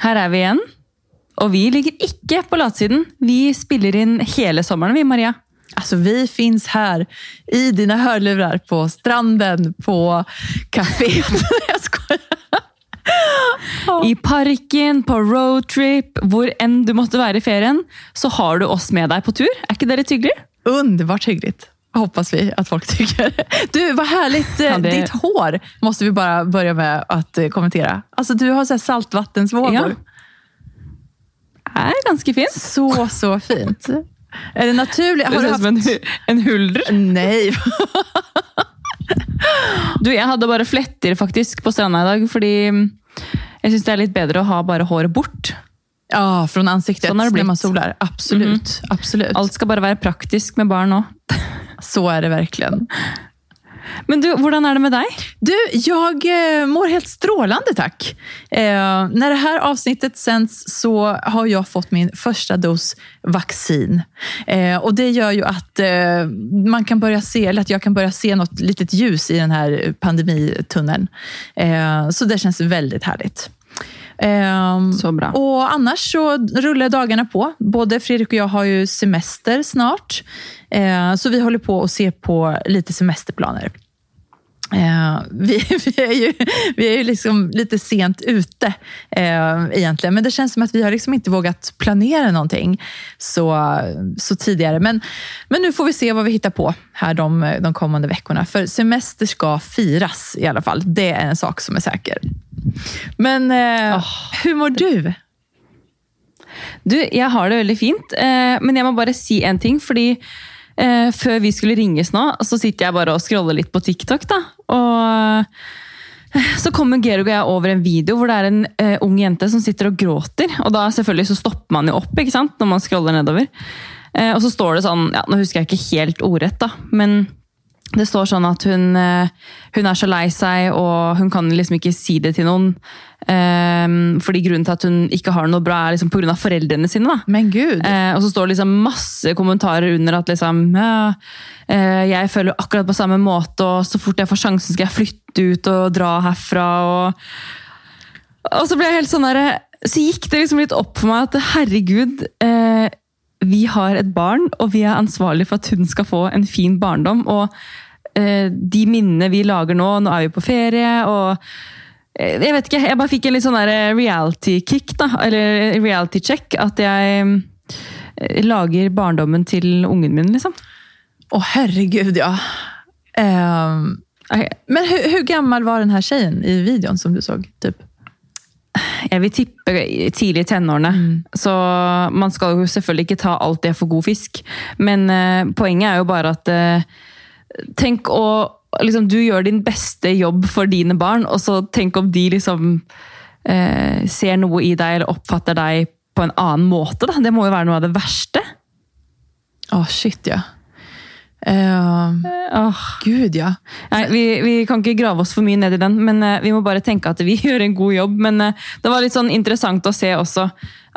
Her er vi igjen. Og vi ligger ikke på latsiden. Vi spiller inn hele sommeren, vi, Maria. Alltså vi finns här i dina hörlurar på stranden, på kaféet. Jag skojar. I parken, på roadtrip, hvor enn du måtte være i ferien, så har du oss med deg på tur. Er ikke det litt hyggelig? Underbart hyggligt. Hoppas vi att folk tycker. Du, vad härligt. eh, Ja, det- Ditt hår måste vi bara börja med att eh, kommentera. Alltså du har så saltvattensvågor. Ja. Er ganske fint. Så, så fint. Är det naturligt? Det du ut som en, haft... en huldre. Nej. Du, jeg hadde bare fletter faktisk på stranda i dag, fordi jeg syns det er litt bedre å ha bare håret bort. Ja, från ansiktet när man solar. Absolut. absolut. Alt skal bare være praktisk med barn òg. Så är det verkligen. Men du, hvordan er det med deg? Du, jag eh, mår helt strålande tack. Eh, när det här avsnittet sänds så har jag fått min första dos vaccin. Eh, och Det gör ju att eh, man kan börja se, eller att jag kan börja se något litet ljus i den här pandemitunneln. Eh, så det känns väldigt härligt. Eh, Så bra. och annars så rullar dagarna på. Både Fredrik och jag har ju semester snart. Eh, så vi håller på att se på lite semesterplaner. Eh, vi, vi, är ju, vi är ju liksom lite sent ute eh, egentligen, men det känns som att vi har liksom inte vågat planera någonting så, så tidigare. Men, men nu får vi se vad vi hittar på här de, de kommande veckorna. För semester ska firas i alla fall. Det är en sak som är säker. Men eh, Åh. hur mår du? Du, jeg har det veldig fint, eh, men jeg må bare si en ting. fordi eh, før vi skulle ringes nå, så sitter jeg bare og scroller litt på TikTok. da, og så kommer Georg og jeg over en video hvor det er en eh, ung jente som sitter og gråter. Og da selvfølgelig så stopper man jo opp ikke sant, når man scroller nedover. Eh, og så står det sånn, ja, nå husker jeg ikke helt ordrett, da, men det står sånn at hun, eh, hun er så lei seg, og hun kan liksom ikke si det til noen. Eh, fordi grunnen til at hun ikke har noe bra, er liksom pga. foreldrene sine. da. Men gud. Eh, og så står det liksom masse kommentarer under at liksom, ja, eh, jeg føler akkurat på samme måte, og så fort jeg får sjansen skal jeg flytte ut og dra herfra. Og, og så ble jeg helt sånn der, så gikk det liksom litt opp for meg at herregud, eh, vi har et barn, og vi er ansvarlig for at hun skal få en fin barndom. Og eh, de minnene vi lager nå, nå er vi på ferie, og eh, jeg vet ikke, jeg bare fikk en litt sånn der reality-kick, da, eller reality-check, at jeg eh, lager barndommen til ungen min, liksom. Åh herregud ja. Ehm, Jeg men hur, hur gammal var den här tjejen i videon som du såg? Typ? Jeg vil tippe tidlig i tenårene. Så man skal jo selvfølgelig ikke ta alt det for god fisk. Men eh, poenget er jo bare at eh, Tenk å liksom, Du gjør din beste jobb for dine barn, og så tenk om de liksom eh, ser noe i deg eller oppfatter deg på en annen måte. Da. Det må jo være noe av det verste. Ja, shit ja. Ehm, Åh. gud ja. Nei, vi, vi kan ikke grave oss for mye ned i den, men eh, vi må bare tenke at vi gjør en god jobb. Men eh, det var litt sånn interessant å se også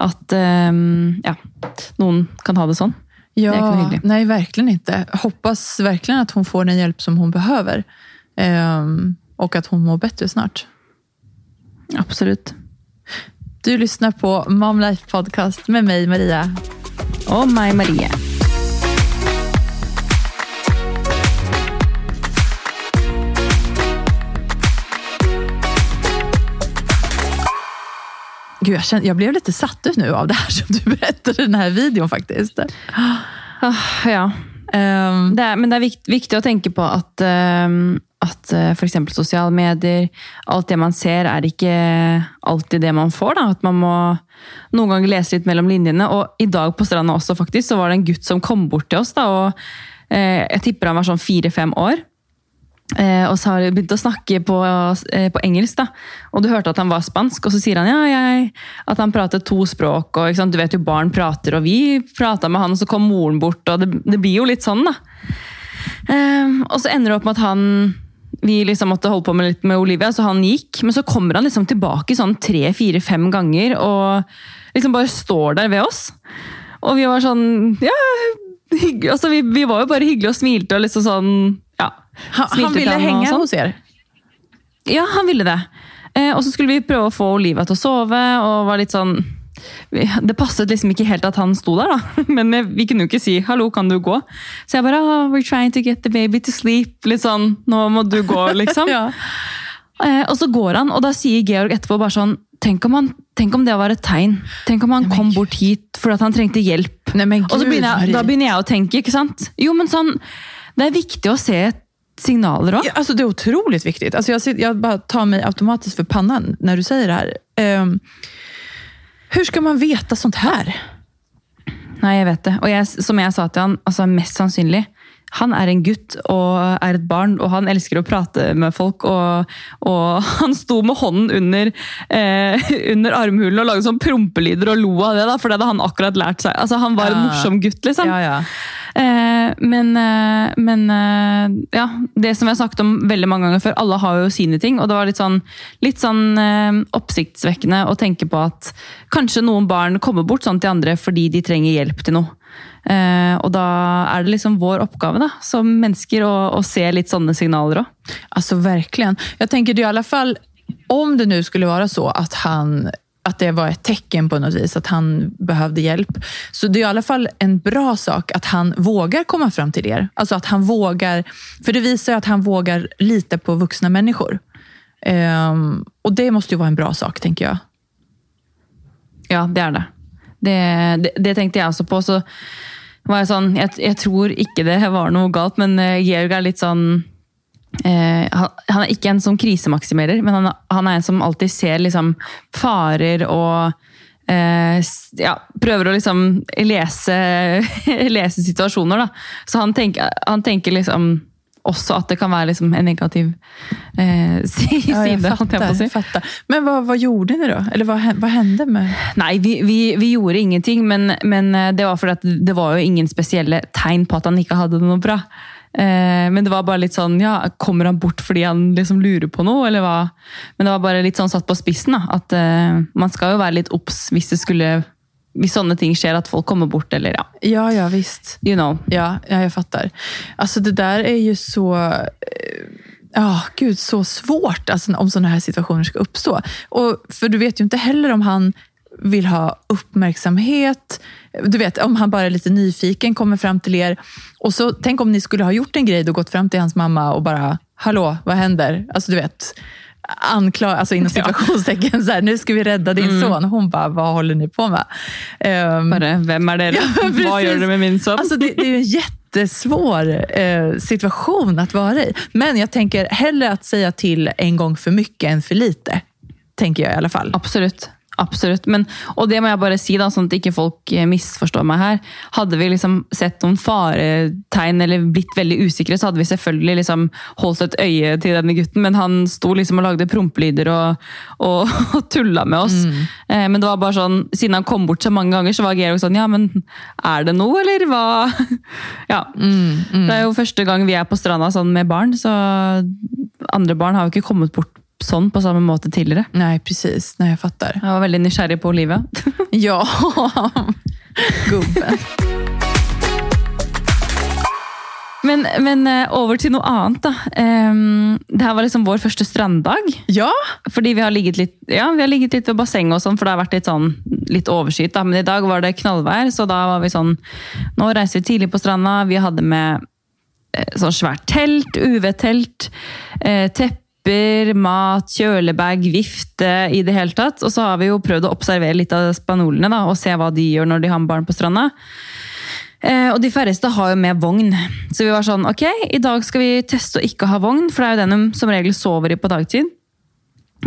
at eh, ja, noen kan ha det sånn. inte Ja, hyggligt. nej verkligen inte. Hoppas verkligen att hon får den hjälp som hon behöver. Ehm, och att hon mår bättre snart. Absolutt. Du lyssnar på Mom Life Podcast med mig Maria. Og meg, Marie. Gud, jag, känner, jag blev lite satt ut nu av det här som du berättade i den här videon faktiskt. Ah, ja. Ehm, Det men det er vikt, viktig å tenke på at, eh, at eh, for eksempel sosiale medier, alt det man ser, er ikke alltid det man får. Da. At man må noen ganger lese litt mellom linjene. Og i dag på stranda også, faktisk, så var det en gutt som kom bort til oss. Da, og eh, Jeg tipper han var sånn fire-fem år. Eh, og så har de begynt å snakke på, eh, på engelsk. da. Og du hørte at han var spansk, og så sier han ja, jeg, at han prater to språk. og ikke sant? Du vet jo barn prater, og vi prata med han, og så kom moren bort. og Det, det blir jo litt sånn, da. Eh, og så ender det opp med at han vi liksom måtte holde på med litt med Olivia, så han gikk. Men så kommer han liksom tilbake sånn tre, fire, fem ganger og liksom bare står der ved oss. Og vi var sånn Ja, hyggelig. altså vi, vi var jo bare hyggelige og smilte og liksom sånn han, han ville hänga hos er. Ja, han ville det. Eh, og så skulle vi prøve å få Olivia å sove, og var litt sånn vi- Det passet liksom ikke helt at han sto der, da. Men vi kunne jo ikke si 'hallo, kan du gå'? Så jeg bare oh, 'we're trying to get the baby to sleep'. Litt sånn 'nå må du gå', liksom. Ja. Eh, og så går han, og da sier Georg etterpå bare sånn Tenk om, han, tenk om det var et tegn. Tenk om han kom bort hit fordi at han trengte hjelp. Nej men Og så gud, begynner jeg, da Marie. begynner jeg å tenke, ikke sant? Jo, men sånn Det er viktig å se signaler òg. Ja, Alltså det är otroligt viktigt. Alltså jag, jag bara tar mig automatiskt för pannan när du säger det här. Ehm, hur ska man veta sånt här? Nei, jeg vet det. Og jeg, som jeg sa til han, altså mest sannsynlig han er en gutt og er et barn, og han elsker å prate med folk. Og, og han sto med hånden under, eh, under armhulen og lagde sånn prompelyder og lo av det, da, for det hadde han akkurat lært seg. Altså, Han var en Ah. morsom gutt, liksom. Ja, ja. Eh, men eh, men eh, ja, det som jeg har snakket om veldig mange ganger før, alle har jo sine ting. Og det var litt sånn, litt sånn oppsiktsvekkende å tenke på at kanskje noen barn kommer bort sånn til andre fordi de trenger hjelp til noe. Uh, og da er det liksom vår oppgave da, som mennesker å, å se litt sånne signaler òg. Altså, verkligen. Jag tänker det i alla fall, om det nu skulle vara så att han att det var ett tecken på något vis, att han behövde hjälp. Så det är i alla fall en bra sak att han vågar komma fram till er. Alltså att han vågar, för det visar ju att han vågar lita på vuxna människor. Um, och det måste ju vara en bra sak, tänker jag. Ja, det är det. Det, det. det tänkte jag också på. Så var jag, sån, jag, jag tror inte det var något galt, men eh, Georg är lite sån eh, han, han er ikke en sånn krisemaksimerer, men han, han er en som alltid ser liksom farer og s- ja, prøver å liksom lese, lese situasjoner. Da. Så han tenker, han tenker liksom også at det kan være liksom en negativ eh, si- Ja, jag si. fattar. Men vad, vad gjorde ni då? Eller vad, vad hände med... Nei, vi, vi, vi gjorde ingenting, men, men eh, det var fordi at det var jo ingen spesielle tegn på at han hadde det noe bra. Eh, men det var bare litt sånn, ja, kommer han bort fordi han liksom lurer på noe, eller hva? Men det var bare litt sånn satt på spissen, da. At eh, man skal jo være litt obs hvis det skulle hvis sånne ting skjer, at folk kommer bort, eller ja, Ja, ja, visst. you know. Ja, ja, jag fattar. Alltså det där är ju så... eh, Ja, gud, så svårt alltså, om sådana här situationer ska uppstå. Och, för du vet ju inte heller om han vill ha uppmärksamhet. Du vet, om han bara är lite nyfiken, kommer fram till er. Och så Tänk om ni skulle ha gjort en grej och gått fram till hans mamma och bara, hallå, vad händer? Alltså du vet, anklar, alltså inom situationstecken, så här, nu ska vi rädda din son. Hon bara, vad håller ni på med? Ehm, Bare, hvem er dere? Ja, precis. gjør dere med min sønn? Alltså det, det är en jättesvår eh, situation att vara i. Men jag tänker hellre att säga till en gång för mycket än för lite. Tänker jag i alla fall. Absolutt. Absolutt. Men, og det må jeg bare si, da, sånn at ikke folk eh, misforstår meg her. Hadde vi liksom sett noen faretegn eller blitt veldig usikre, så hadde vi selvfølgelig liksom holdt et øye til denne gutten. Men han sto liksom og lagde prompelyder og, og, og tulla med oss. Eh, men det var bare sånn, siden han kom bort så mange ganger, så var Georg sånn Ja, men er det noe, eller hva? Ja. Det er jo første gang vi er på stranda sånn med barn, så andre barn har jo ikke kommet bort sånn på samme måte tidligere. Nej, precis. Nej, jag fattar. Jeg var veldig nysgjerrig på Olivia. Ja, gubben. Men, men eh, over til noe annet, da. Em, det her var liksom vår første stranddag. Ja, Fordi vi har ligget litt, ja, vi har ligget litt ved bassenget, og sånn, for det har vært litt, sånn, litt overskyet. Da. Men i dag var det knallvær, så da var vi sånn Nå reiser vi tidlig på stranda. Vi hadde med eh, sånn svært telt, UV-telt, eh, tepper, mat, kjølebag, vifte i det hele tatt. Og så har vi jo prøvd å observere litt av spanjolene da, og se hva de gjør når de har barn på stranda. Eh, og de færreste har jo med vogn. Så vi var sånn, ok, i dag skal vi teste å ikke ha vogn, for det er jo den de som regel sover i på dagtid.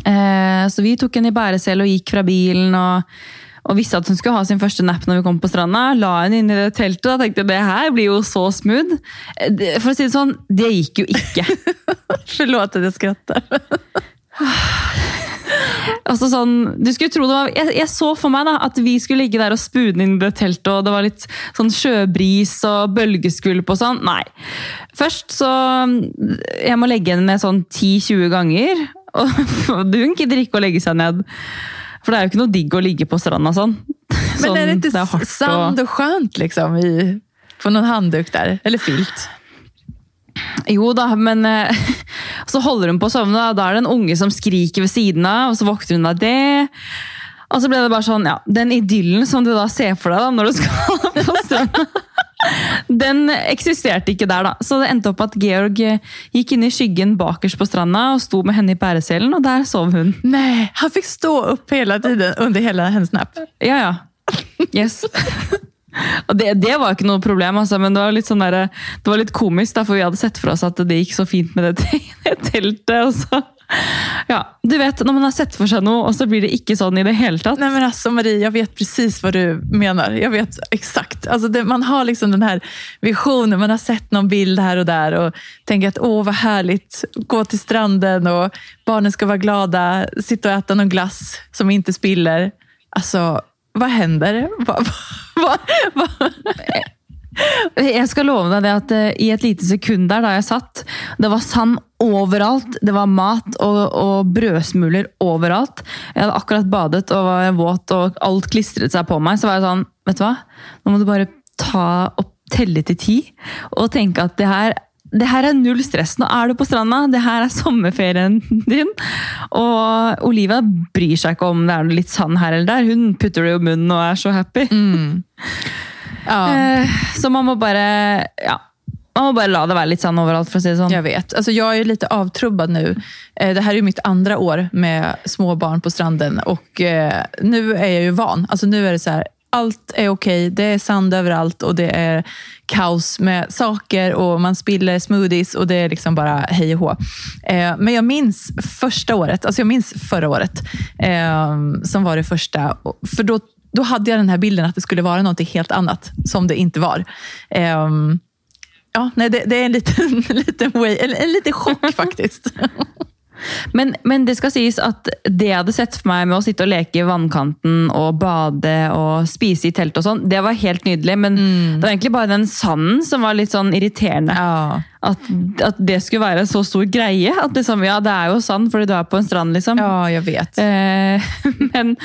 Eh, så vi tok en i bæresel og gikk fra bilen og, og visste at hun skulle ha sin første nap når vi kom på stranda. La henne inn i det teltet og tenkte det her blir jo så smooth. For å si det sånn, det gikk jo ikke. förlåt att jag skrattar. Altså sånn, du skulle tro det var, jeg, jeg så for meg da, at vi skulle ligge der og spune inn det teltet, og det var litt sånn sjøbris og bølgeskvulp og sånn. Nei. Først så Jeg må legge henne ned sånn 10-20 ganger. Og hun gidder ikke å legge seg ned. For det er jo ikke noe digg å ligge på stranda sånn. Men sånn är det inte er hardt sand och skönt liksom i, på någon handduk där? Eller filt? Jo da, men eh, Så holder hun på å sovne, og da er det en unge som skriker ved siden av, og så våkner hun av det. Og så ble det bare sånn, ja, Den idyllen som du da ser for deg da, når du skal på stranda, den eksisterte ikke der, da. Så det endte opp at Georg eh, gikk inn i skyggen bakerst på stranda og sto med henne i pæreselen, og der sov hun. Nej, han fick stå upp hela tiden under hela hennes napp. Ja, ja. Yes. Og det, det var ikke noe problem, altså, men det var litt sånn der, det var litt komisk, da, for vi hadde sett for oss at det gikk så fint med det, det teltet. og så... Ja, du vet, Når man har sett for seg noe, och så blir det ikke sånn i det hele tatt. Nej men alltså Marie, jag vet precis vad du menar. Jag vet exakt. Alltså det, man har liksom den här visionen, man har sett någon bild här och där och tänker att åh vad härligt, gå till stranden och barnen ska vara glada, sitta och äta någon glass som inte spiller. Alltså, vad händer? Vad, vad, vad, Jeg skal love deg det at eh, i et lite sekund der da jeg satt, det var sand overalt. Det var mat og, og brødsmuler overalt. Jeg hadde akkurat badet og var våt, og alt klistret seg på meg. Så var jeg sånn, vet du hva? Nå må du bare ta og telle til ti, og tenke at det her det her er null stress. Nå er du på stranda, det her er sommerferien din. Og Olivia bryr seg ikke om det er litt sand her eller der. Hun putter det i munnen og er så happy. ja. Eh, Så man må bare ja, man må bare la det være litt sand overalt, for å si det sånn. Jag vet. Alltså jag är lite avtrubbad nu. Eh, Det här är mitt andra år med små barn på stranden och eh, nu är jag ju van. Alltså nu är det så här, allt är okej, det är sand överallt och det är kaos med saker och man spiller smoothies och det är liksom bara hej och hå. Eh, Men jag minns första året, alltså jag minns förra året eh, som var det första. För då, då hade jag den här bilden att det skulle vara något helt annat som det inte var. Ehm, Ja, nej, det, det är en liten, liten, way, en, en liten chock faktiskt. Men, men det skal sies at det jeg hadde sett for meg med å sitte og leke i vannkanten og bade og spise i telt og sånn, det var helt nydelig. Men det var egentlig bare den sanden som var litt sånn irriterende. Ja. At, at det skulle være en så stor greie. At liksom, ja, det er jo sand fordi du er på en strand, liksom. ja, jag vet. Eh, men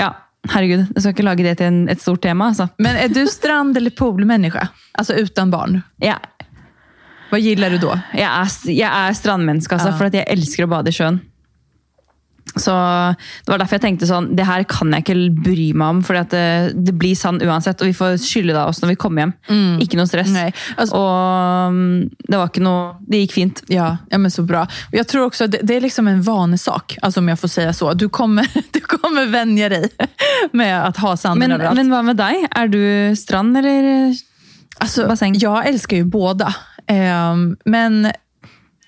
ja, herregud. Jeg skal ikke lage det til en, et stort tema. Altså. Men är du strand eller poolmänniska? Alltså utan barn. Jeg, Vad gillar du då? jeg, er, jeg er strandmenneske, altså, Ja. for at jeg elsker å bade i sjøen. Så Det var derfor jeg tenkte sånn, det her kan jeg ikke bry meg om, for det, det blir sand uansett. Og vi får skylde det av oss når vi kommer hjem. Ikke noe stress. Nej, alltså, Og mm, det var ikke noe Det gikk fint. ja, ja, men så bra. Jag tror också det, det är liksom en vanesak, alltså om jag får säga så. Du kommer, du kommer vänja dig med att ha sanden Men, överallt. men hva med deg? Er du strand eller Alltså, Bassäng. Jag älskar ju båda. Ehm, men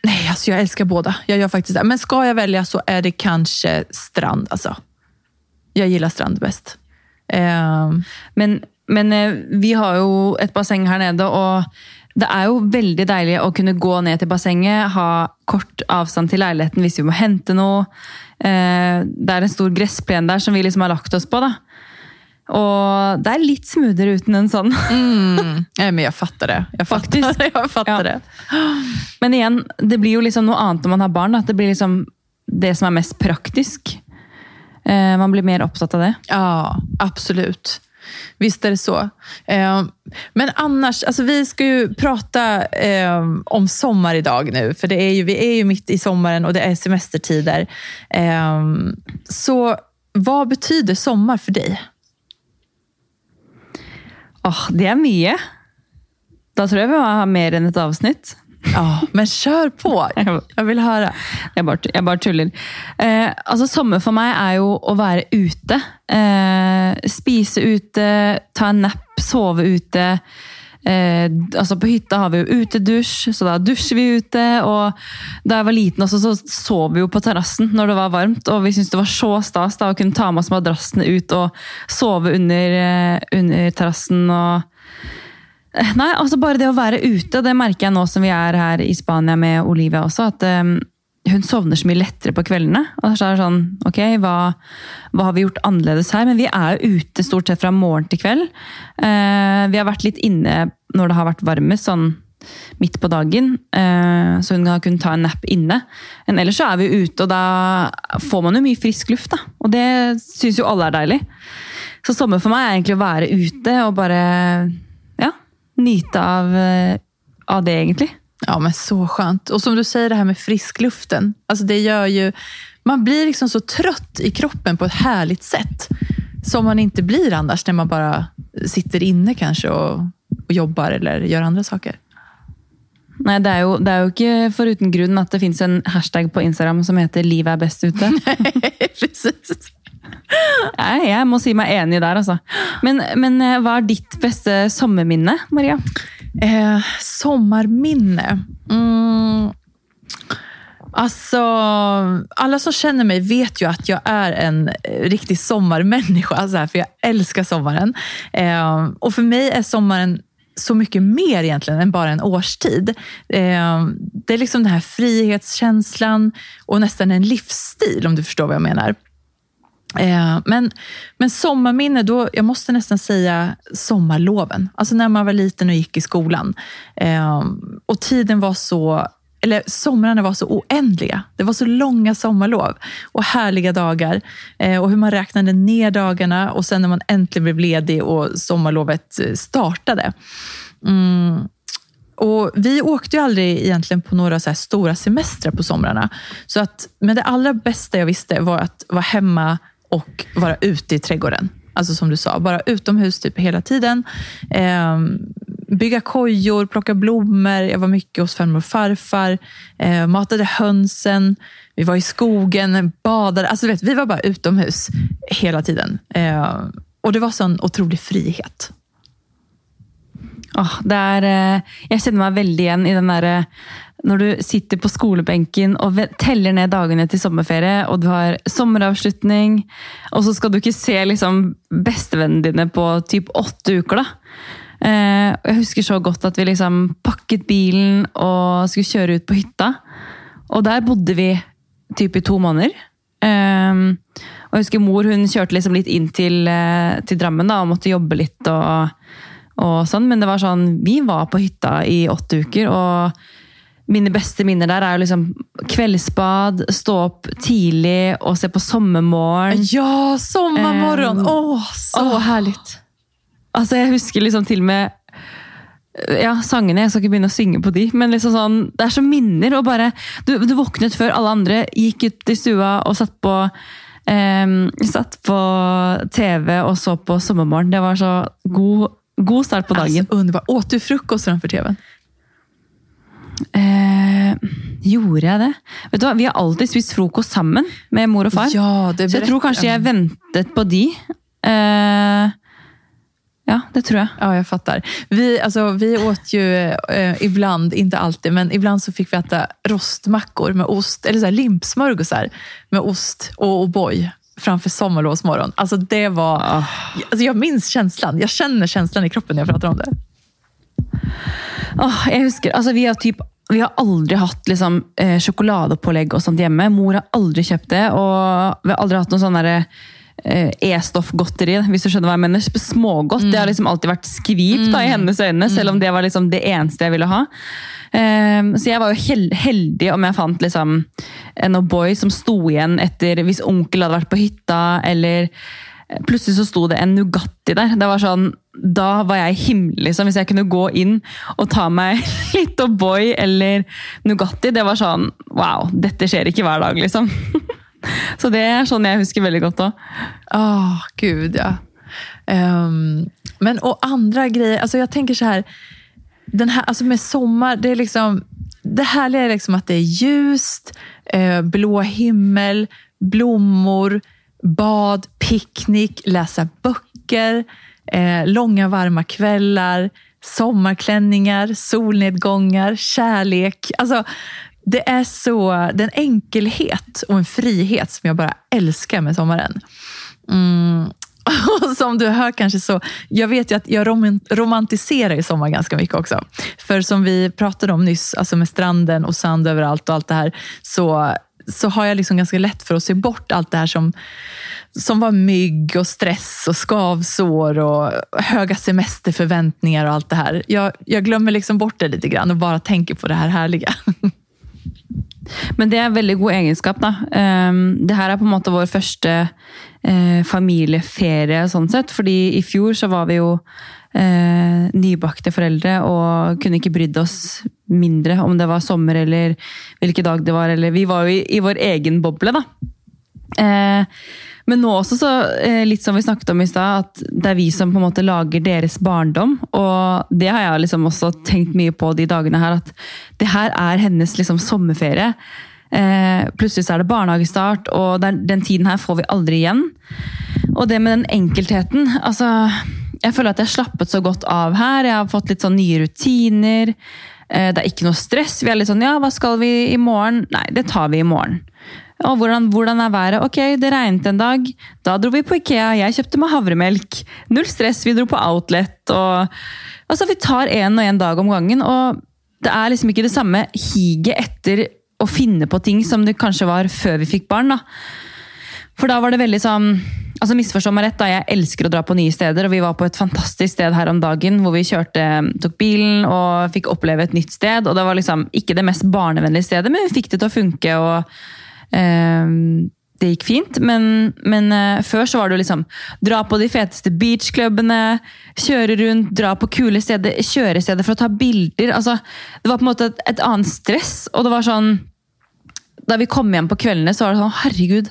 nej, alltså jag älskar båda. Jag gör faktiskt det. Men ska jag välja så är det kanske strand. Alltså. Jag gillar strand bäst. Ehm, Men, men eh, vi har ju ett bassäng här nere och det är ju väldigt deilig att kunna gå ner till bassängen, ha kort avstånd till lägenheten om vi måste hämta något. Eh, Det är en stor gressplen där som vi liksom har lagt oss på. da. Og det er litt smoothere uten en sånn. mm, nej, men jag fattar det. Jag fattar, Faktiskt. jag fattar Ja. det. Men igjen, det blir jo liksom noe annet når man har barn. Da. At det blir liksom det som er mest praktisk. Eh, Man blir mer opptatt av det. Ja, absolut. Visst är det så. Ehm, men annars, alltså vi ska ju prata ehm, om sommar idag nu. För det är ju, vi är ju mitt i sommaren och det är semestertider. Ehm, så vad betyder sommar för dig? Åh, det er mye. Da tror jeg vi må ha mer enn et avsnitt. Ja, men kör på. Jag vill höra. Jeg bare, jeg bare tuller. Eh, altså, sommer for meg er jo å være ute. Eh, spise ute, ta en napp, sove ute. Eh, altså På hytta har vi jo utedusj, så da dusjer vi ute. Og da jeg var liten, også, så sov vi jo på terrassen når det var varmt. Og vi syntes det var så stas da å kunne ta med oss madrassene ut og sove under, eh, under terrassen. og eh, Nei, altså bare det å være ute, det merker jeg nå som vi er her i Spania med Olivia også, at eh, hun sovner så mye lettere på kveldene. Og så er det sånn, ok, hva, hva har vi gjort annerledes her? Men vi er jo ute stort sett fra morgen til kveld. Eh, vi har vært litt inne når det har vært varmest, sånn midt på dagen. Eh, så hun har kunnet ta en nap inne. Men ellers så er vi ute, og da får man jo mye frisk luft. da. Og det syns jo alle er deilig. Så sommer for meg er egentlig å være ute og bare ja, nyte av, eh, av det, egentlig. Ja, men så skönt. Och som du säger, det här med friskluften. Alltså det gör ju... Man blir liksom så trött i kroppen på ett härligt sätt. Som man inte blir annars när man bara sitter inne kanske och, och jobbar eller gör andra saker. Nei, det er, jo, det er jo ikke foruten grunn at det finnes en hashtag på Instagram som heter 'Livet er best ute'. Precis. Jeg, jeg må si meg enig der, altså. Men, men eh, hva er ditt beste sommerminne, Maria? Eh, sommarminne. Mm. Alltså, alla som känner mig vet ju att jag är en eh, riktig sommarmänniska. Alltså, för jag älskar sommaren. Eh, och för mig är sommaren så mycket mer egentligen än bara en årstid. Eh, det är liksom den här frihetskänslan och nästan en livsstil om du förstår vad jag menar. Eh, men, men sommarminne, då, jag måste nästan säga sommarloven. Alltså när man var liten och gick i skolan. Eh, och tiden var så eller somrarna var så oändliga. Det var så långa sommarlov och härliga dagar. Eh, och hur man räknade ner dagarna och sen när man äntligen blev ledig och sommarlovet eh, startade. Mm. Och Vi åkte ju aldrig egentligen på några så stora semestrar på somrarna. Så att, men det allra bästa jag visste var att vara hemma och vara ute i trädgården. Alltså som du sa, bara utomhus typ hela tiden. Eh, bygga kojor, plocka blommor. Jag var mycket hos farmor och farfar. Eh, matade hönsen. Vi var i skogen, badade. Alltså, vet, vi var bara utomhus hela tiden. Eh, och det var sån otrolig frihet. Oh, det är, eh, jag känner mig väldigt igen i den där eh, när du sitter på skolbänken och teller ned dagarna till sommarferie och du har sommaravslutning och så ska du inte se liksom bestevennene dine på typ åtta veckor. da. Eh, jag husker så gott att vi liksom pakket bilen och skulle köra ut på hytta. Och där bodde vi typ i två månader. Eh, och jag husker mor hon körde liksom lite in till, eh, till Drammen då, och måste jobba lite. Och, och sånn, Men det var sånn, vi var på hytta i åtta veckor och mine beste minner der er jo liksom kveldsbad, stå opp tidlig og se på Sommermorgen. Ja, sommarmorgon! Um, Åh, så åh. härligt! Altså, jeg husker liksom til og med ja, sangene. Jeg skal ikke begynne å synge på de, men liksom sånn, det er så minner. og bare, Du, du våknet før alle andre, gikk ut i stua og satt på, um, satt på TV og så på Sommermorgen. Det var så god, god start på dagen. Alltså, underbart. Åt du frokost framfor TV-en? Eh, gjorde jeg det? Vet du Vi har alltid spist frokost sammen med mor og far. Ja, det så jeg tror kanskje jeg ventet på de. Eh, ja, det tror jag. Ja, jag fattar. Vi, alltså, vi åt ju eh, ibland, inte alltid, men ibland så fick vi äta rostmackor med ost, eller så här limpsmörgåsar med ost och O'boy framför sommarlovsmorgon. Alltså det var... Oh. Alltså jag minns känslan. Jag känner känslan i kroppen när jag pratar om det. Åh, jeg husker, altså Vi har typ vi har aldri hatt liksom, eh, sjokoladepålegg og sånt hjemme. Mor har aldri kjøpt det. Og vi har aldri hatt noe sånn eh, E-stoffgodteri, hvis du skjønner hva jeg mener. Smågodt. Mm. Det har liksom alltid vært skvip da, i mm. hennes øyne, selv om det var liksom det eneste jeg ville ha. Um, så jeg var jo heldig om jeg fant liksom en O'boy som sto igjen etter hvis onkel hadde vært på hytta, eller Eh, plutselig så sto det en Nugatti der. Det var sånn, da var jeg himmelig, liksom. Hvis jeg kunne gå inn og ta meg litt O'boy eller Nugatti. Det var sånn Wow, dette skjer ikke hver dag, liksom. Så det er sånn jeg husker veldig godt òg. Åh, gud ja. Um, men och andra grejer, alltså jag tänker så här, den här alltså med sommar, det är liksom det härliga är liksom att det är ljust, eh, blå himmel, blommor, bad, picknick, läsa böcker, eh, långa varma kvällar, sommarklänningar, solnedgångar, kärlek. Alltså, det är så, den en enkelhet och en frihet som jag bara älskar med sommaren. Mm. Och som du hör kanske så, jag vet ju att jag romantiserar ju sommar ganska mycket också. För som vi pratade om nyss, alltså med stranden och sand överallt och allt det här, så så har jag liksom ganska lätt för att se bort allt det här som, som var mygg och stress och skavsår och höga semesterförväntningar och allt det här. Jag, jag glömmer liksom bort det lite grann och bara tänker på det här härliga. Men det är en väldigt god egenskap. Då. Ehm, det här är på något måte vår första eh, familjeferie, sånt sett. För i fjol så var vi ju eh, nybakte foreldre og kunne ikke brydd oss mindre om det var sommer eller hvilken dag det var. Eller vi var jo i, i vår egen boble, da. Eh, men nå også, så, eh, litt som vi snakket om i stad, at det er vi som på en måte lager deres barndom. Og det har jeg liksom også tenkt mye på de dagene her, at det her er hennes liksom sommerferie. Eh, plutselig så er det barnehagestart, og den, den tiden her får vi aldri igjen. Og det med den enkeltheten altså, Jeg føler at jeg har slappet så godt av her. Jeg har fått litt sånn nye rutiner. Eh, det er ikke noe stress. Vi er litt sånn Ja, hva skal vi i morgen? Nei, det tar vi i morgen. Og hvordan, hvordan, er været? Ok, det regnet en dag. Da dro vi på Ikea. Jeg kjøpte meg havremelk. Null stress, vi dro på Outlet. Og, altså, vi tar én og én dag om gangen. Og det er liksom ikke det samme higet etter å finne på ting som det kanskje var før vi fikk barn. da. For da var det veldig sånn Alltså Misforstå meg rett, da, jeg elsker å dra på nye steder. Og vi var på et fantastisk sted her om dagen hvor vi kjørte, eh, tok bilen og fikk oppleve et nytt sted. Og det var liksom ikke det mest barnevennlige stedet, men vi fikk det til å funke. og eh, det gikk fint, men, men eh, før så var det jo liksom dra på de feteste beachklubbene, kjøre rundt, dra på kule steder, köra steder for å ta bilder. Altså, det var på en måte et, et, annet stress. Og det var sånn Da vi kom hjem på kveldene, så var det sånn Herregud.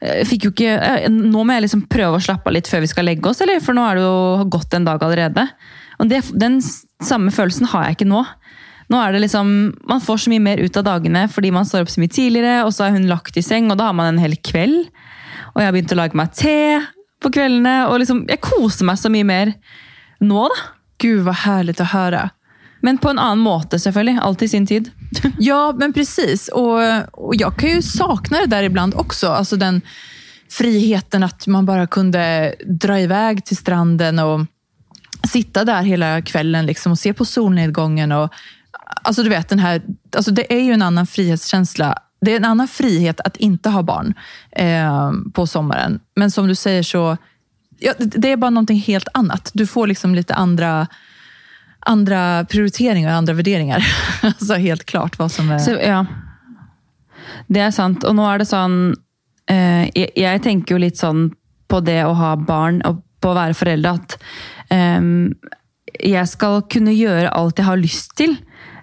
Eh, fikk jo ikke, eh, nå må jeg liksom prøve å slappe av litt før vi skal legge oss, eller? For nå er det jo gått en dag allerede. Og det, Den samme følelsen har jeg ikke nå. Nå er det liksom, Man får så mye mer ut av dagene fordi man står opp så mye tidligere, og så er hun lagt i seng, og da har man en hel kveld. Og jeg har begynt å lage meg te på kveldene. og liksom, Jeg koser meg så mye mer nå, da. Gud, vad härligt att höra. Men på en annan måte, självklart. Alltid i sin tid. ja, men precis. Och, och jag kan ju sakna det där ibland också. Alltså den friheten att man bara kunde dra iväg till stranden och sitta där hela kvällen liksom och se på solnedgången och Alltså du vet, den här, alltså det är ju en annan frihetskänsla. Det är en annan frihet att inte ha barn eh, på sommaren. Men som du säger så, ja, det är bara någonting helt annat. Du får liksom lite andra andra prioriteringar och andra värderingar. alltså helt klart vad som är... Så, ja. Det er sant. Og nå er det sånn eh, jeg, jeg, tenker jo litt sånn på det å ha barn og på å være foreldre at eh, jeg skal kunne gjøre alt jeg har lyst til.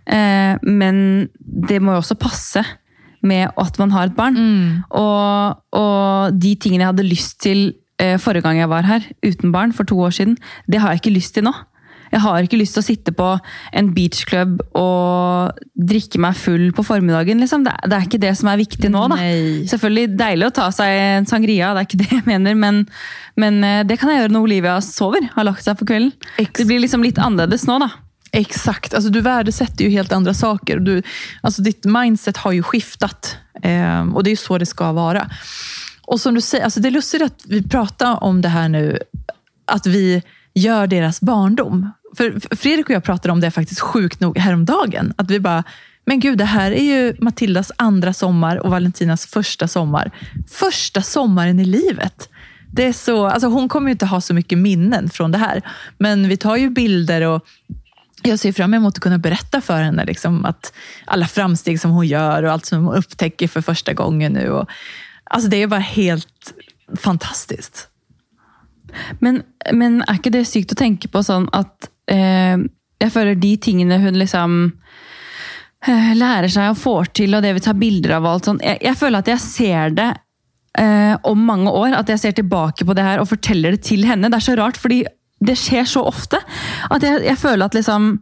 Eh, men det må jo også passe med at man har et barn. Mm. Og, og, de tingene jeg hadde lyst til eh, forrige gang jeg var her, uten barn, for to år siden, det har jeg ikke lyst til nå. Jeg har ikke lyst til å sitte på en beachclub og drikke meg full på formiddagen. Liksom. Det, det, er ikke det som er viktig nå. Da. Selvfølgelig deilig å ta seg en sangria, det er ikke det jeg mener, men, men eh, det kan jeg gjøre når Olivia sover, har lagt seg på kvelden. Det blir liksom litt annerledes nå, da. Exakt, alltså du värdesätter ju helt andra saker. Du, alltså ditt mindset har ju skiftat eh, och det är så det ska vara. Och som du säger, alltså det är lustigt att vi pratar om det här nu, att vi gör deras barndom. För Fredrik och jag pratade om det faktiskt sjukt nog häromdagen. Att vi bara, men gud, det här är ju Matildas andra sommar och Valentinas första sommar. Första sommaren i livet. Det är så, alltså hon kommer ju inte ha så mycket minnen från det här. Men vi tar ju bilder och jag ser fram emot att kunna berätta för henne liksom, att alla framsteg som hon gör och allt som hon upptäcker för första gången nu. Och, alltså det är bara helt fantastiskt. Men, men är inte det sykt att tänka på sånn att eh, jag føler de tingene hon liksom eh, lærer sig och får till och det vi tar bilder av allt sånt Jag, jag føler att jag ser det eh, om många år. att jag ser tillbaka på det här och forteller det till henne. Det är så rart, fordi det sker så ofta att jag jeg, føler at liksom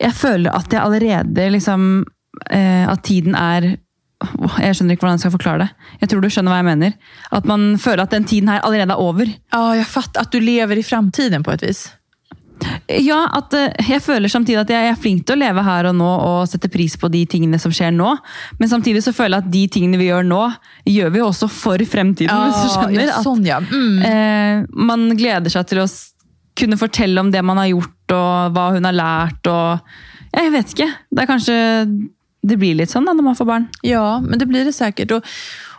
Jeg føler at jeg allerede liksom eh, At tiden är Jeg skjønner ikke hvordan jeg skal forklare det. Jeg tror du skjønner hva jeg mener. At man føler at den tiden her allerede er over. Ja, jeg fatter. At du lever i framtiden på et vis. Ja, at eh, jeg føler samtidig at jeg er flink til å leve her og nå og sette pris på de tingene som skjer nå. Men samtidig så føler jeg at de tingene vi gjør nå, gjør vi også for fremtiden. Ja, hvis du skjønner. Ja, sånn, ja. Mm. Eh, man gleder seg til å kunne fortelle om det man har gjort, og hva hun har lært. og Jeg vet ikke. Det er kanskje det blir litt sånn da, når man får barn. Ja, men det blir det säkert. Och,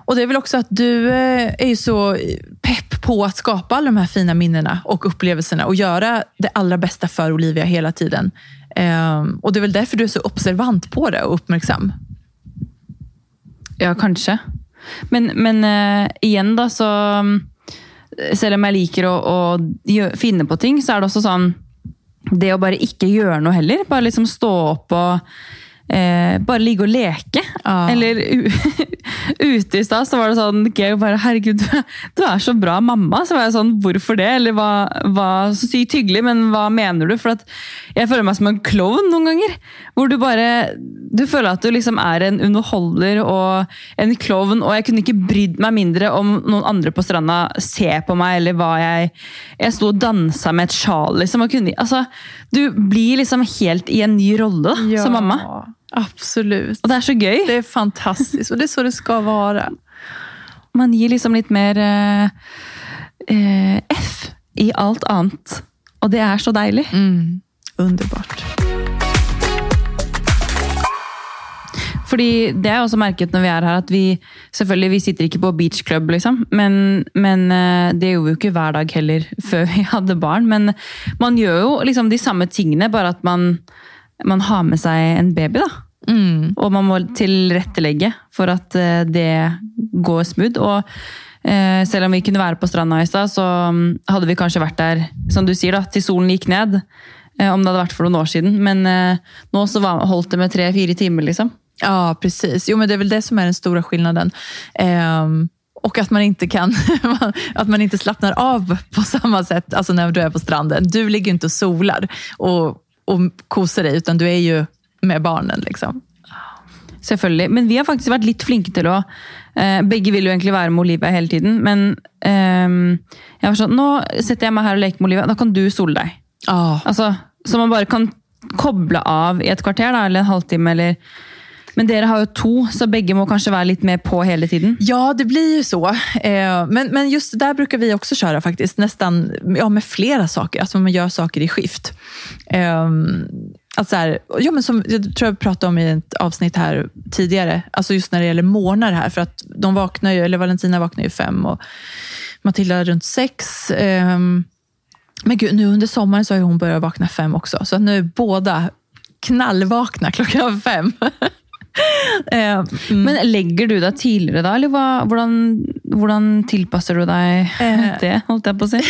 och det är väl också att du eh, är ju så pepp på att skapa alla de här fina minnena och upplevelserna och göra det allra bästa för Olivia hela tiden. Um, och det är väl därför du är så observant på det och uppmärksam. Ja, kanskje. Men, men eh, igjen, da, så mm, Selv om liker å, å gjø- finne på ting, så er det også sånn Det å bare ikke gjøre noe heller. Bare liksom stå opp og eh, bare ligge og leke. Ja. Eller ute i stad så var det sånn Georg bare Herregud, du, du er så bra mamma. Så var jeg sånn Hvorfor det? Eller hva, hva Så sykt hyggelig, men hva mener du? For at jeg føler meg som en klovn noen ganger. Hvor du bare Du føler at du liksom er en underholder og en klovn, og jeg kunne ikke brydd meg mindre om noen andre på stranda ser på meg, eller hva jeg Jeg sto og dansa med et sjal, liksom. Og kunne, altså, du blir liksom helt i en ny rolle da, som mamma. Absolut. Og det er så gøy. Det är fantastiskt och det är så det ska vara. Man gir liksom litt mer eh, eh, F i alt annet. Og det er så deilig. Mm. Underbart. Fordi det har jeg også merket når vi er her, at vi selvfølgelig vi sitter ikke på beach club, liksom. Men, men eh, det gjorde vi jo ikke hver dag heller før vi hadde barn. Men man gjør jo liksom de samme tingene, bare at man, man har med seg en baby, da. Mm. Og man må tilrettelegge for at eh, det går smooth. Og eh, selv om vi kunne være på stranda i stad, så mm, hadde vi kanskje vært der som du sier da, til solen gikk ned. eh, Om det hadde vært for noen år siden. Men eh, nå så var, holdt det med tre-fire timer, liksom. Ja, precis. Jo, men det är väl det som är den stora skillnaden. Ehm, och att man inte kan, att man inte slappnar av på samma sätt alltså när du är på stranden. Du ligger inte och solar och, och kosar dig, utan du är ju med barnen. Liksom. Selvfølgelig. Men vi har faktisk vært litt flinke til å eh, Begge vil jo egentlig være med Olivia hele tiden, men eh, jeg var sånn Nå setter jeg meg her og leker med Olivia, da kan du sole deg. Ja, Altså, så man bare kan koble av i et kvarter, da, eller en halvtime, eller Men dere har jo to, så begge må kanskje være litt mer på hele tiden. Ja, det blir ju så. Eh, men, men just där brukar vi också köra faktiskt, nästan ja, med flera saker. Alltså man gör saker i skift. Att så här, ja, men som jag tror jag pratade om i ett avsnitt här tidigare, alltså just när det gäller morgnar här, för att de vaknar ju, eller Valentina vaknar ju fem och Matilda runt sex. Eh, men gud, nu under sommaren så har hon börjat vakna fem också, så nu är båda knallvakna klockan fem. eh, mm. Men legger du deg tidligere da, eller hvordan tilpasser du deg Eh. det? holdt jeg på å si?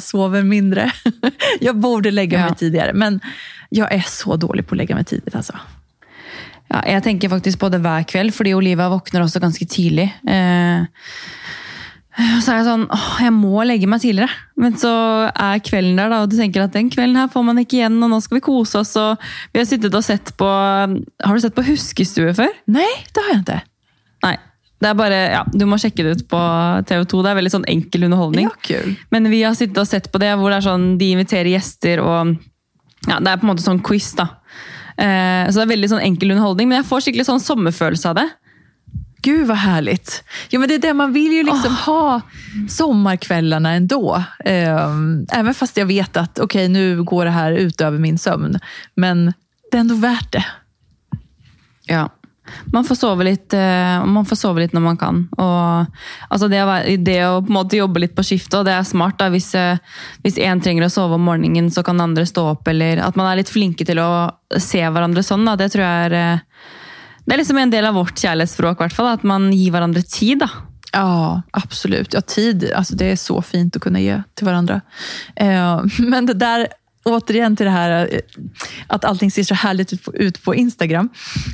sover mindre. Jag borde lägga mig Ja. tidigare, men jag är så dålig på att lägga mig tidigt. Alltså. Ja, jeg tenker faktisk på det hver kveld, fordi Olivia våkner også ganske tidlig. Eh, så er jeg sånn åh, jeg må legge meg tidligere. Men så er kvelden der, da, og du tenker at den kvelden her får man ikke igjen, og nå skal vi kose oss. Og vi har sittet og sett på Har du sett på Huskestue før? Nej, det har jag inte. Nei. Det er bare, ja, Du må sjekke det ut på TV2. Det er veldig sånn enkel underholdning. Ja, kul. Men vi har sittet og sett på det, hvor det er sånn, de inviterer gjester, og ja, det er på en måte sånn quiz. da. Eh, så det er veldig sånn enkel underholdning, men jeg får skikkelig sånn sommerfølelse av det. Gud vad härligt. Ja, men det är det, man vill ju liksom ha sommarkvällarna ändå. Eh, även fast jag vet att okej, nu går det här ut över min sömn. Men det är ändå värt det. Ja. Man får sove litt, eh, man får sove litt når man kan. Og, altså det, å være, det å på en måte jobbe litt på skiftet, og det er smart. da, Hvis, eh, hvis en trenger å sove om morgenen, så kan andre stå opp. Eller at man er litt flinke til å se hverandre sånn. da, Det tror jeg er eh, det er liksom en del av vårt kjærlighetsspråk, i hvert fall, At man gir hverandre tid. da. Ja, absolut. Ja, tid, alltså det är så fint att kunna ge till varandra. Eh, men det där, återigen till det här eh, att allting ser så härligt ut på, Instagram.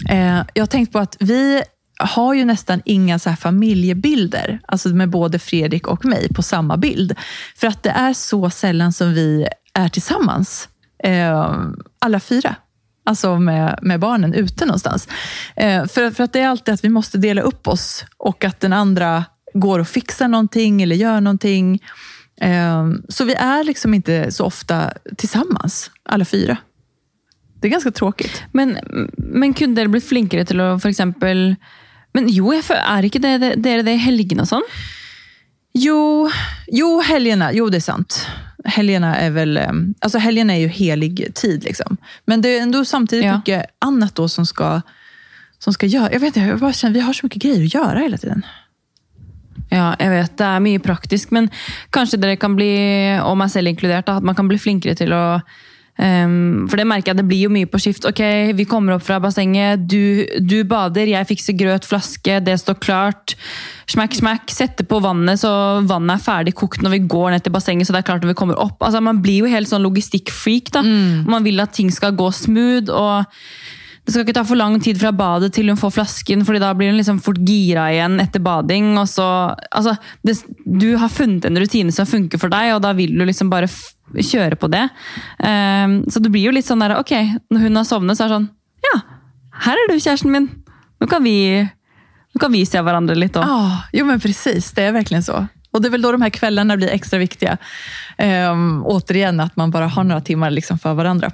Eh, jag har tänkt på att vi har ju nästan inga så här familjebilder, alltså med både Fredrik och mig på samma bild. För att det är så sällan som vi är tillsammans, eh, alla fyra. Alltså med, med barnen ute någonstans. Eh, för, för att det är alltid att vi måste dela upp oss och att den andra går och fixar någonting eller gör någonting. Eh, så vi är liksom inte så ofta tillsammans, alla fyra. Det är ganska tråkigt. Men, men kunne dere blitt flinkere til å for eksempel Men jo, jeg føler, er ikke det, det, dere det i helgene og sånn? Jo, jo, helgerna, jo det är sant. Helgerna är väl, eh, alltså helgerna är ju helig tid. Liksom. Men det är ändå samtidigt Ja. mycket annat då som ska, som ska göra. Jag vet inte, jag bara känner, vi har så mycket grejer att göra hela tiden. Ja, jeg vet det er mye praktisk, men kanskje dere kan bli, og meg selv inkludert, da, at man kan bli flinkere til å Um, for det merker jeg, det blir jo mye på skift. Ok, vi kommer opp fra bassenget, du, du bader, jeg fikser grøt, flaske, det står klart. Smack, smack, setter på vannet så vannet er ferdig kokt når vi går ned til bassenget. så det er klart når vi kommer opp. Altså, Man blir jo helt sånn logistikkfreak. da. Man vil at ting skal gå smooth. og det skal ikke ta for lang tid fra badet til hun får flasken, fordi da blir hun liksom fort gira igjen etter bading. og så, altså, det, Du har funnet en rutine som funker for deg, og da vil du liksom bare kjøre på det. Um, så det blir jo litt sånn der, ok, når hun har sovnet, så er det sånn Ja, här är du, kärsten min. Nu kan vi, nu kan vi se varandra lite. òg. Ja, jo men precis. Det är verkligen så. Och Det är väl då de här kvällarna blir extra viktiga. Um, återigen, att man bara har några timmar liksom för varandra.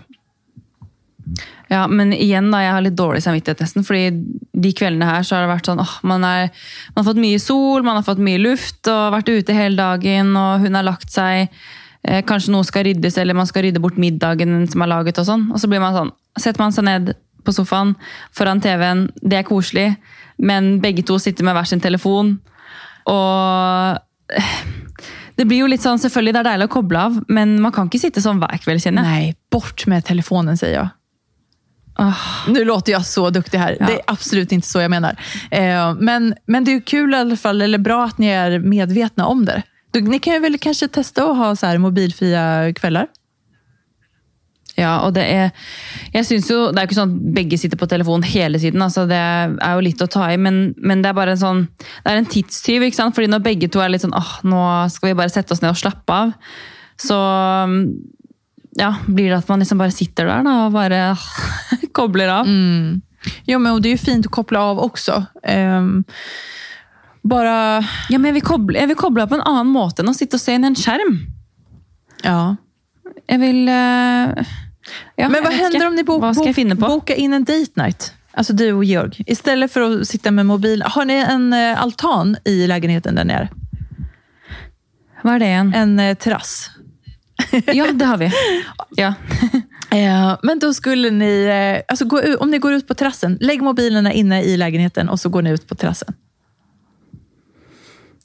Ja, men igen da, jeg har litt dårlig samvittighet nesten, fordi de kveldene her så har det vært sånn, åh, man, er, man har fått mye sol, man har fått mye luft og vært ute hele dagen, og hun har lagt seg. Eh, kanskje noe skal ryddes, eller man skal rydde bort middagen som er laget. Og sånn. Og så blir man sånn, setter man seg ned på sofaen foran TV-en, det er koselig, men begge to sitter med hver sin telefon. Og det blir jo litt sånn, selvfølgelig det er deilig å koble av, men man kan ikke sitte sånn hver kveld, kjenner jeg. Nej, bort med telefonen säger jag. Nu låter jag så duktig här. Ja. Det är absolut inte så jag menar. Eh, men, men det är ju kul i alla fall, eller bra att ni är medvetna om det. Du, ni kan ju väl kanske testa att ha så här mobilfria kvällar? Ja, og det er jeg synes jo, Det er jo ikke sånn at begge sitter på telefonen hele tiden. altså Det er jo litt å ta i, men, men det er bare en sånn, det er en tidstyv. Fordi når begge to er litt sånn åh, nå skal vi bare sette oss ned og slappe av, så ja, blir det at man liksom bare sitter der da, og bare kobler av. Jo, men och det är ju fint att koppla av också. Ehm, bara... Ja, men jeg vil, koble, jeg vil koble av på en annen måte enn å sitte og se en skjerm. Ja. Jeg vil eh, ja, men vad händer om ni bo, bo, på? bokar in en date night? Alltså du och Georg. Istället för att sitta med mobil. Har ni en eh, altan i lägenheten där nere? Hva er det igjen? En eh, terrass? Ja, det har vi. Ja. Eh, men då skulle ni, eh, alltså om ni går ut på terrassen, lägg mobilerna inne i lägenheten och så går ni ut på terrassen.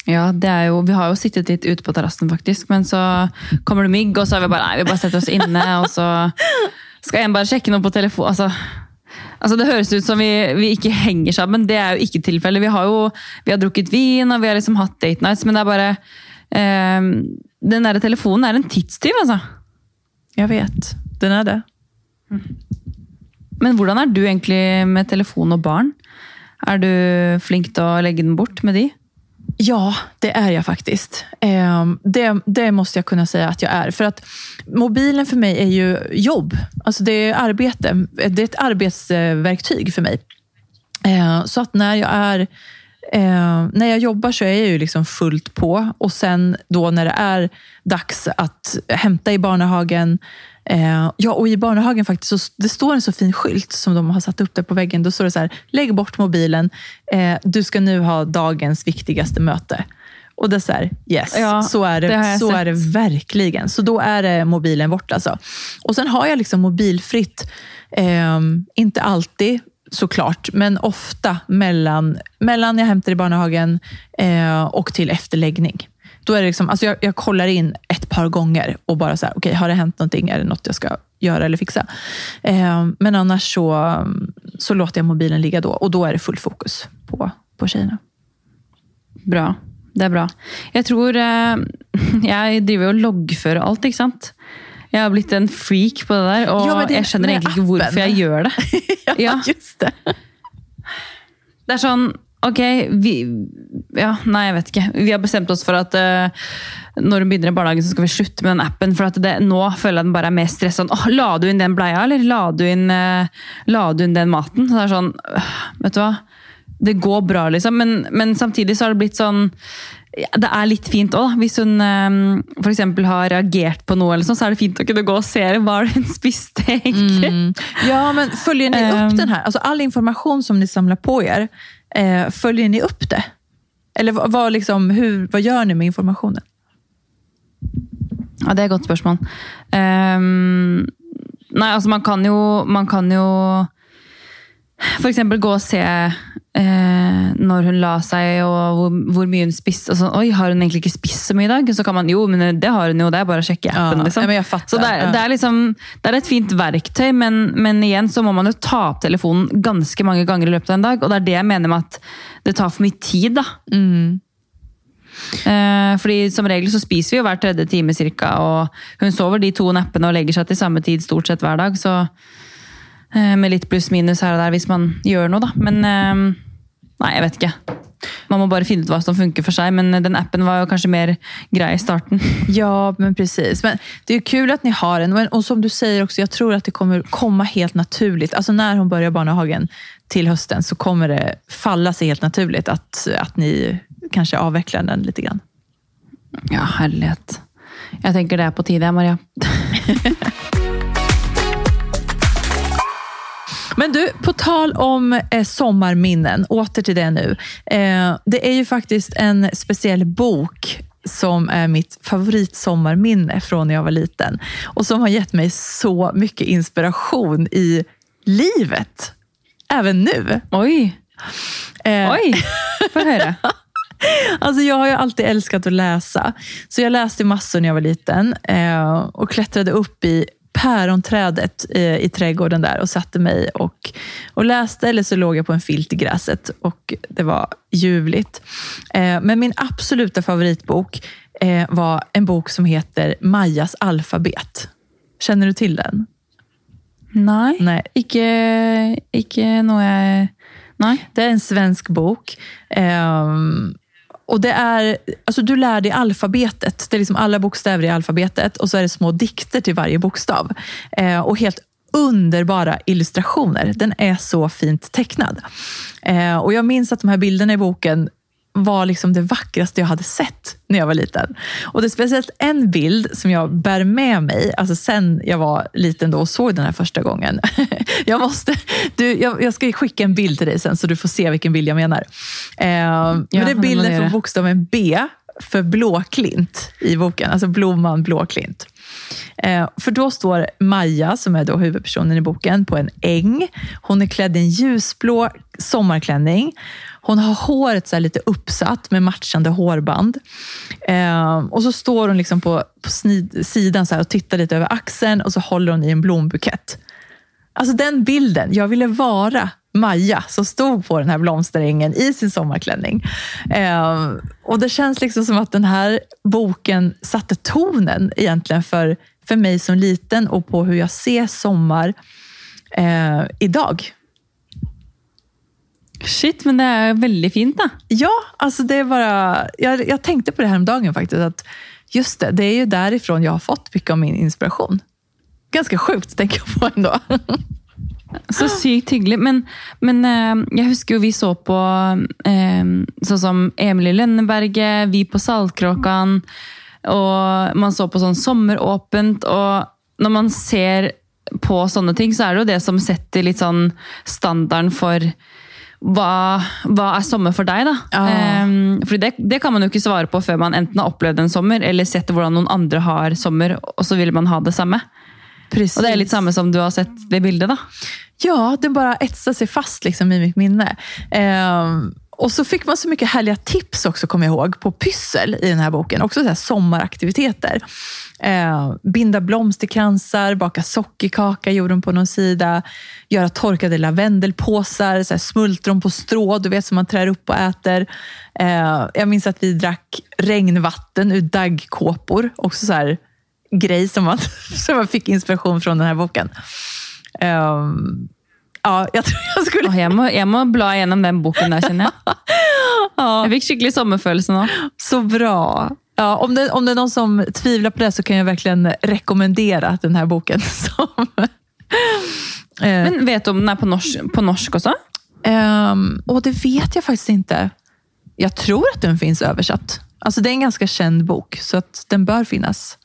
Ja, det er jo, Vi har jo sittet litt ute på terrassen, faktisk. Men så kommer det mygg, og så er vi bare nei, vi bare setter oss inne. Og så skal en bare sjekke noe på telefon. Altså, altså Det høres ut som vi, vi ikke henger sammen. Det er jo ikke tilfellet. Vi har jo vi har drukket vin og vi har liksom hatt date nights, men det bare eh, Den der telefonen er en tidstyv, altså. Jag vet, den är det. Men hvordan er du egentlig med telefon og barn? Er du flink til å legge den bort med de? Ja, det är jag faktiskt. Eh, det, det måste jag kunna säga att jag är. För att mobilen för mig är ju jobb. Alltså det är arbete. Det är ett arbetsverktyg för mig. Eh, så att när jag är eh, när jag jobbar så är jag ju liksom fullt på. Och sen då när det är dags att hämta i barnhagen. Eh, ja, och i barnhagen faktiskt, så, det står en så fin skylt som de har satt upp där på väggen. Då står det så här, lägg bort mobilen. Eh, du ska nu ha dagens viktigaste möte. Och det är så här, yes, Ja, så, är det, det så sett. är det verkligen. Så då är det mobilen borta. Alltså. Och sen har jag liksom mobilfritt, eh, inte alltid såklart, men ofta mellan, mellan jag hämtar i barnhagen eh, och till efterläggning. Då är det liksom, alltså jag, jag kollar in ett par gånger och bara så här, okej, har det hänt någonting? Är det något jag ska göra eller fixa? Eh, men annars så, så låter jag mobilen ligga då och då är det full fokus på, på tjejerna. Bra. Det är bra. Jag tror eh, jag driver och og loggfører inte ikke sant? Jeg har blitt en freak på det der, og Ja, det- jeg skjønner egentlig ikke hvorfor jeg gjør det. Ja. just det. Det er sånn Ok, vi Ja, nei, jeg vet ikke. Vi har bestemt oss for at eh, når hun begynner i barnehagen, så skal vi slutte med den appen. For det, nå føler jeg den bare er mer stress. Sånn, åh, la du inn den bleia, eller la du inn, eh, la du inn den maten? Så det er sånn, øh, vet du hva? Det går bra, liksom. Men, men samtidig så har det blitt sånn ja, Det er litt fint òg, hvis hun eh, for eksempel har reagert på noe, eller sånn, så er det fint å kunne gå og se hva hun spiste, egentlig. Ja, men följer ni Ehm. upp den här? Alltså all information som ni samlar på er, eh, följer ni upp det? Eller vad, vad, liksom, hur, vad gör ni med informationen? Ja, det er et godt spørsmål. Ehm, nei, altså man kan jo Man kan jo eksempel gå og se eh, når hun la seg, og hvor, hvor mye hun spiste. Sånn, Oi, har hun egentlig ikke spist så mye i dag? Så kan man, jo, men det har hun jo, det er bare å sjekke appen. Ja, liksom. ja, så det er, det, er liksom, det er et fint verktøy, men, men igjen så må man jo ta opp telefonen ganske mange ganger i løpet av en dag. Og det er det jeg mener med at det tar for mye tid. da. Mm. Eh, fordi Som regel så spiser vi jo hver tredje time cirka, og hun sover de to nappene og legger seg til samme tid stort sett hver dag. Så med litt pluss-minus her og der hvis man gjør noe, da. Men eh, nei, jeg vet ikke. Man må bare finne ut hva som funker for seg, men den appen var jo kanskje mer grei i starten. Ja, men precis. Men det är ju kul att ni har den. Och som du säger också, jag tror att det kommer komma helt naturligt. Alltså när hon börjar barnhagen till hösten så kommer det falla sig helt naturligt att, att ni kanske avvecklar den lite grann. Ja, herlighet. Jeg tenker det er på tide, Maria. Men du, på tal om eh, sommarminnen, åter till det nu. Eh, det är ju faktiskt en speciell bok som är mitt favoritsommarminne från när jag var liten. Och som har gett mig så mycket inspiration i livet. Även nu. Oi! Eh, Oi! Få høre. Alltså jag har ju alltid älskat att läsa. Så jag läste massor när jag var liten eh, och klättrade upp i päronträdet eh, i trädgården där och satte mig och, och läste. Eller så låg jag på en filt i gräset och det var ljuvligt. Eh, men min absoluta favoritbok eh, var en bok som heter Majas alfabet. Känner du till den? Nei. Nej. Ikke, ikke noe jeg Nei. Det är en svensk bok. Ehm, och det är, alltså du lär dig alfabetet. Det är liksom alla bokstäver i alfabetet och så är det små dikter till varje bokstav. Eh, och helt underbara illustrationer. Den är så fint tecknad. Eh, och Jag minns att de här bilderna i boken var liksom det vackraste jag hade sett när jag var liten. Och det är speciellt en bild som jag bär med mig, alltså sen jag var liten då och såg den här första gången. jag, måste, du, jag, jag ska skicka en bild till dig sen så du får se vilken bild jag menar. Eh, men det är bilden för bokstaven B för blåklint i boken, alltså blomman blåklint. Eh, för då står Maja, som är då huvudpersonen i boken, på en äng. Hon är klädd i en ljusblå sommarklänning. Hon har håret så här lite uppsatt med matchande hårband. Eh, och så står hon liksom på, på snid, sidan så här och tittar lite över axeln och så håller hon i en blombukett. Alltså den bilden, jag ville vara Maja som stod på den här blomsterängen i sin sommarklänning. Eh, och Det känns liksom som att den här boken satte tonen egentligen för, för mig som liten och på hur jag ser sommar eh, idag. Shit, men det jo veldig fint, da. Ja, alltså det är bara... Jag, jag tänkte på det här om dagen faktiskt. Att just det, det är ju därifrån jag har fått mycket av min inspiration. Ganska sjukt, tänker jag på ändå. Så sykt hyggelig. Men, men eh, jeg husker jo vi så på eh, sånn som Emil i Lønneberget, vi på Saltkråkan, og man så på sånn sommeråpent. Og når man ser på sånne ting, så er det jo det som setter litt sånn standarden for hva, hva er sommer for deg, da? Ja. Um, fordi det, det kan man jo ikke svare på før man enten har opplevd en sommer, eller sett hvordan noen andre har sommer, og så vil man ha det samme. Precis. Og det er litt samme som du har sett det bildet, da. Ja, det bara etsar sig fast liksom i mitt minne. Ehm, och så fick man så mycket härliga tips också, kommer jag ihåg, på pyssel i den här boken. Också så sommaraktiviteter. Ehm, binda blomsterkransar, baka sockerkaka gjorde de på någon sida. Göra torkade lavendelpåsar, så smultron på strå, du vet som man trär upp och äter. Ehm, jag minns att vi drack regnvatten ur daggkåpor. Också så här grej som man, som man fick inspiration från den här boken. Ehm, ja, jag tror jag skulle... Åh, jeg, må, jeg må bla gjennom den boken der, kjenner jeg. Ja, Jeg fikk skikkelig sommerfølelse nå. så bra. Ja, om, det, om det är någon som tvivlar på det så kan jag verkligen rekommendera den här boken. Som, Eh, Men vet du om den er på norsk, på norsk også? ehm, och det vet jag faktiskt inte. Jag tror att den finns översatt. Alltså det är en ganska känd bok, så att den bör finnas.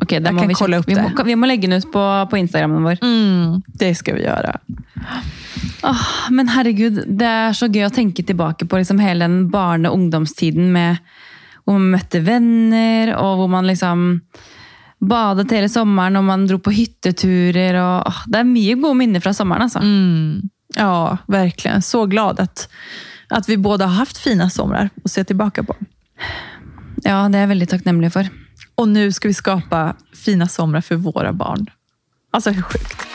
Ok, det Jeg må kan vi, kolla sjekke. opp vi, det. må, vi må legge den ut på, på Instagrammen vår. Mm, det ska vi göra. Åh, men herregud, det er så gøy å tenke tilbake på liksom hele den barne- og ungdomstiden med hvor man møtte venner, og hvor man liksom badet hele sommeren, og man dro på hytteturer. Og, åh, det er mye gode minner fra sommeren. altså. Mm. Ja, verkligen. Så glad att, att vi båda har haft fina somrar att se tillbaka på. Ja, det är jag väldigt tacknämlig för. Och nu ska vi skapa fina somrar för våra barn. Alltså hur sjukt?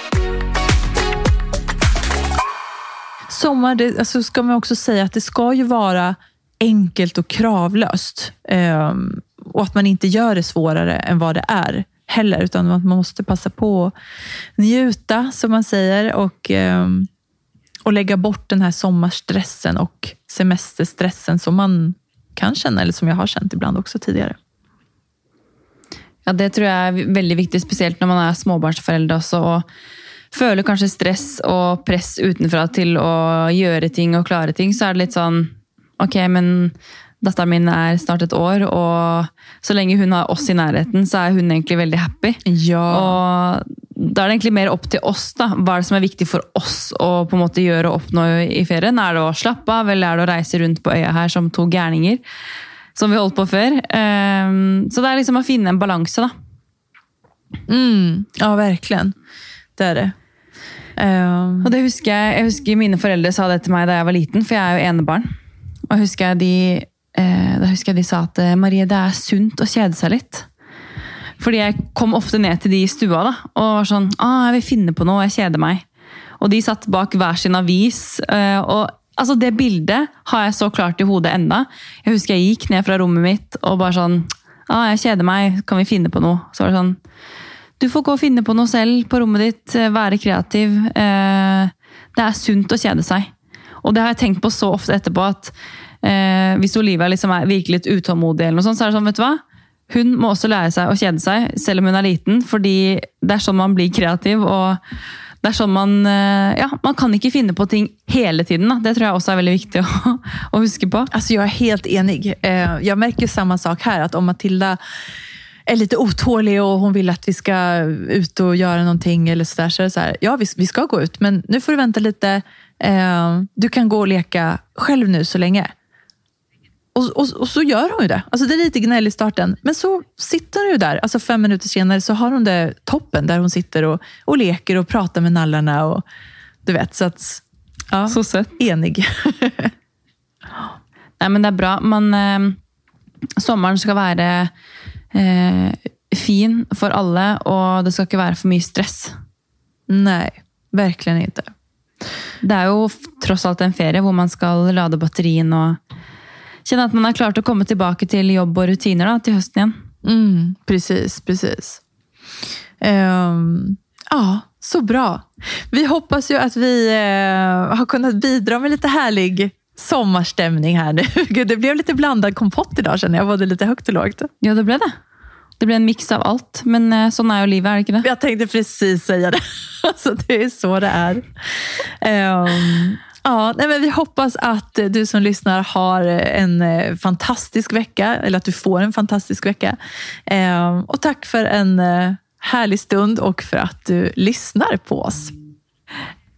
Sommar, det, alltså ska man också säga att det ska ju vara enkelt och kravlöst. Um, och att man inte gör det svårare än vad det är heller, utan att man måste passa på att njuta, som man säger, och, um, och lägga bort den här sommarstressen och semesterstressen som man kan känna, eller som jag har känt ibland också tidigare. Ja, Det tror jag är väldigt viktigt, speciellt när man är småbarnsförälder också. Och føler kanske stress och press utifrån till att göra ting och klara ting, så är det lite sån, ok, men dotteren min är snart ett år, och så länge hon har oss i närheten så är hon egentligen väldigt happy. Ja. Og da er det egentlig mer opp til oss. da. Hva er det som er viktig for oss å på en måte gjøre og oppnå i ferien? Er det å slappe av, eller er det å reise rundt på øya her som to gærninger? Som vi holdt på før. Um, så det er liksom å finne en balanse, da. Mm, ja, verkligen. Det är det. Um, Og det husker jeg, jeg husker mine foreldre sa det til meg da jeg var liten, for jeg er jo enebarn. Og jeg husker jeg de, eh, da husker jeg de sa at eh, Marie, det er sunt å kjede seg litt. Fordi jeg kom ofte ned til de i stua da, og var sånn ah, 'Jeg vil finne på noe, jeg kjeder meg'. Og de satt bak hver sin avis. eh, Alltså Det bildet har jag så klart i hodet ända. Jag husker jag gick ner från rummet mitt och bara sånn ah, jag kjeder mig. kan vi finna på något? Så var det sån, Du får gå och finna på något själv på rummet ditt, eh, vara kreativ. Eh, det är sunt att kjede sig. Och det har jag tänkt på så ofta efterpå att eh, hvis Olivia liksom är virkelig utålmodig, eller något sånt, så är det sån, vet du vad? Hon måste lära sig att känna sig, även om hon är liten, för det är så man blir kreativ. Och det er sånn man, eh, ja, man kan ikke finne på ting hele tiden. Da. Det tror jeg også er veldig viktig å, å huske på. Alltså jag är helt enig. Eh, jag märker samma sak här, att om Matilda är lite otålig och hon vill att vi ska ut och göra någonting eller sådär, så är det så här, ja vi, vi ska gå ut, men nu får du vänta lite. Eh, du kan gå och leka själv nu så länge. Och, och, och så gör hon ju det. Alltså det är lite gnäll i starten, men så sitter hon ju där. Alltså fem minuter senare så har hon det toppen, där hon sitter och, och leker och pratar med nallarna. Och, du vet, så att, ja, Så sött. enig. Nei, men det er bra. Man, eh, sommeren skal være eh, fin for alle, og det skal ikke være for mye stress. Nej, verkligen inte. Det jo f- tross alt en ferie hvor man skal lade batterien og kjenne at man har klart å komme tilbake til jobb og rutiner da, til høsten igjen. Mm, precis, precis. Ehm, ja, så bra. Vi hoppas ju att vi eh, har kunnat bidra med lite härlig sommarstämning här nu. Gud, det blev lite blandad kompott idag känner jag, både lite högt och lågt. Ja, det ble det. Det ble en miks av alt, men eh, sånn er jo livet, er det? Jag tänkte precis säga det. Alltså, det är så det är. Ehm, ja, nej, men vi hoppas att du som lyssnar har en eh, fantastisk vecka, eller att du får en fantastisk vecka. Ehm, och tack för en eh, härlig stund och för att du lyssnar på oss.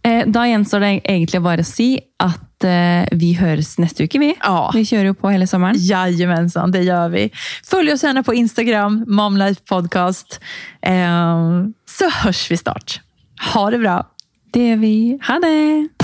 Eh, Da gjenstår det egentlig bare å si at eh, vi høres neste uke, vi. Ja. Vi kjører jo på hele sommeren. Jajamensan, det gör vi. Följ oss gärna på Instagram, Momlife Podcast. Så hörs vi snart. Ha det bra. Det gjør vi. Ha det!